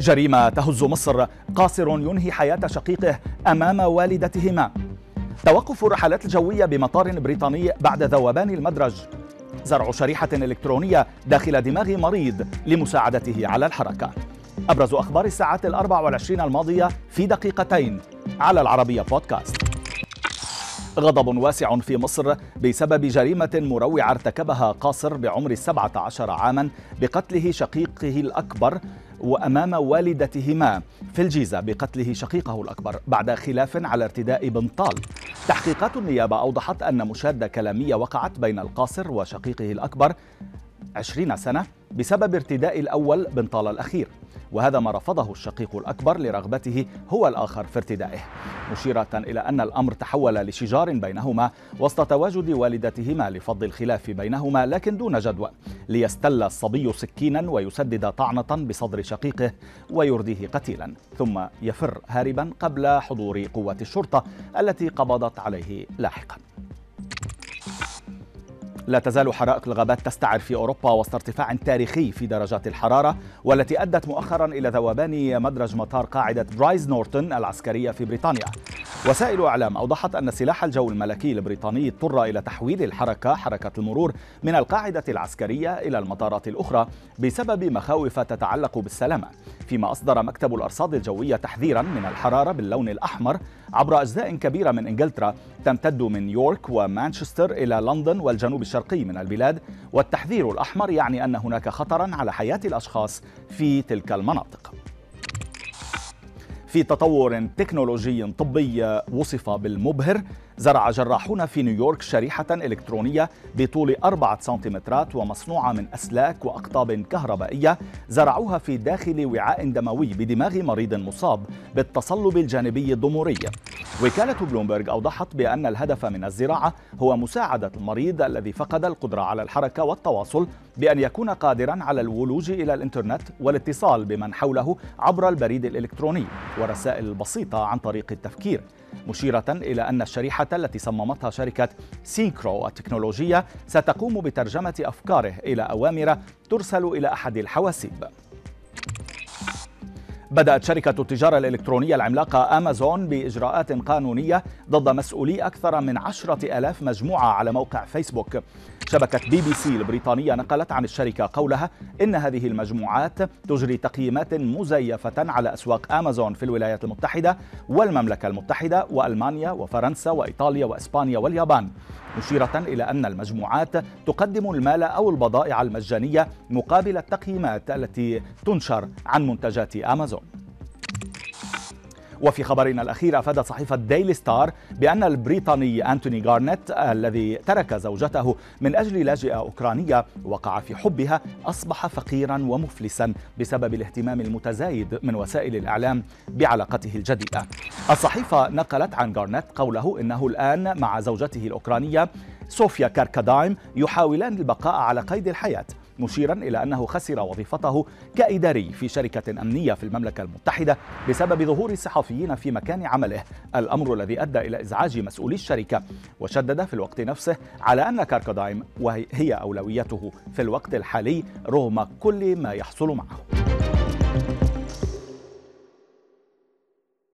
جريمة تهز مصر. قاصر ينهي حياة شقيقه أمام والدتهما. توقف الرحلات الجوية بمطار بريطاني بعد ذوبان المدرج. زرع شريحة إلكترونية داخل دماغ مريض لمساعدته على الحركة. أبرز أخبار الساعات الأربع والعشرين الماضية في دقيقتين. على العربية بودكاست. غضب واسع في مصر بسبب جريمة مروعة ارتكبها قاصر بعمر السبعة عشر عاما بقتله شقيقه الأكبر وأمام والدتهما في الجيزة بقتله شقيقه الأكبر بعد خلاف على ارتداء بنطال. تحقيقات النيابة أوضحت أن مشادة كلامية وقعت بين القاصر وشقيقه الأكبر عشرين سنة بسبب ارتداء الأول بنطال الأخير وهذا ما رفضه الشقيق الأكبر لرغبته هو الآخر في ارتدائه. مشيرة إلى أن الأمر تحول لشجار بينهما وسط تواجد والدتهما لفض الخلاف بينهما لكن دون جدوى ليستل الصبي سكينا ويسدد طعنة بصدر شقيقه ويرديه قتيلا ثم يفر هاربا قبل حضور قوات الشرطة التي قبضت عليه لاحقا. لا تزال حرائق الغابات تستعر في أوروبا وسط ارتفاع تاريخي في درجات الحرارة والتي أدت مؤخرا إلى ذوبان مدرج مطار قاعدة برايز نورتون العسكرية في بريطانيا. وسائل إعلام أوضحت أن سلاح الجو الملكي البريطاني اضطر إلى تحويل الحركة حركة المرور من القاعدة العسكرية إلى المطارات الأخرى بسبب مخاوف تتعلق بالسلامة. فيما أصدر مكتب الأرصاد الجوية تحذيرا من الحرارة باللون الأحمر عبر أجزاء كبيرة من إنجلترا تمتد من يورك ومانشستر إلى لندن والجنوب الشرقي من البلاد. والتحذير الأحمر يعني أن هناك خطرا على حياة الأشخاص في تلك المناطق. في تطور تكنولوجي طبي وصف بالمبهر. زرع جراحون في نيويورك شريحة إلكترونية بطول أربعة سنتيمترات ومصنوعة من أسلاك وأقطاب كهربائية زرعوها في داخل وعاء دموي بدماغ مريض مصاب بالتصلب الجانبي الضموري وكالة بلومبرغ أوضحت بأن الهدف من الزراعة هو مساعدة المريض الذي فقد القدرة على الحركة والتواصل بأن يكون قادرا على الولوج إلى الإنترنت والاتصال بمن حوله عبر البريد الإلكتروني ورسائل البسيطة عن طريق التفكير. مشيرة إلى أن الشريحة التي صممتها شركة سينكرون التكنولوجية ستقوم بترجمة أفكاره إلى أوامر ترسل إلى أحد الحواسيب. بدأت شركة التجارة الإلكترونية العملاقة أمازون بإجراءات قانونية ضد مسؤولي أكثر من عشرة ألاف مجموعة على موقع فيسبوك. شبكة بي بي سي البريطانية نقلت عن الشركة قولها إن هذه المجموعات تجري تقييمات مزيفة على أسواق أمازون في الولايات المتحدة والمملكة المتحدة وألمانيا وفرنسا وإيطاليا وإسبانيا واليابان مشيرة إلى أن المجموعات تقدم المال أو البضائع المجانية مقابل التقييمات التي تنشر عن منتجات أمازون. وفي خبرنا الأخير أفادت صحيفة ديلي ستار بأن البريطاني أنتوني غارنيت الذي ترك زوجته من أجل لاجئة أوكرانية وقع في حبها أصبح فقيرا ومفلسا بسبب الاهتمام المتزايد من وسائل الإعلام بعلاقته الجديدة. الصحيفة نقلت عن غارنيت قوله إنه الآن مع زوجته الأوكرانية صوفيا كاركادايم يحاولان البقاء على قيد الحياة. مشيرا إلى أنه خسر وظيفته كإداري في شركة أمنية في المملكة المتحدة بسبب ظهور الصحفيين في مكان عمله. الأمر الذي أدى إلى إزعاج مسؤولي الشركة وشدد في الوقت نفسه على أن كاركودايم وهي أولويته في الوقت الحالي رغم كل ما يحصل معه.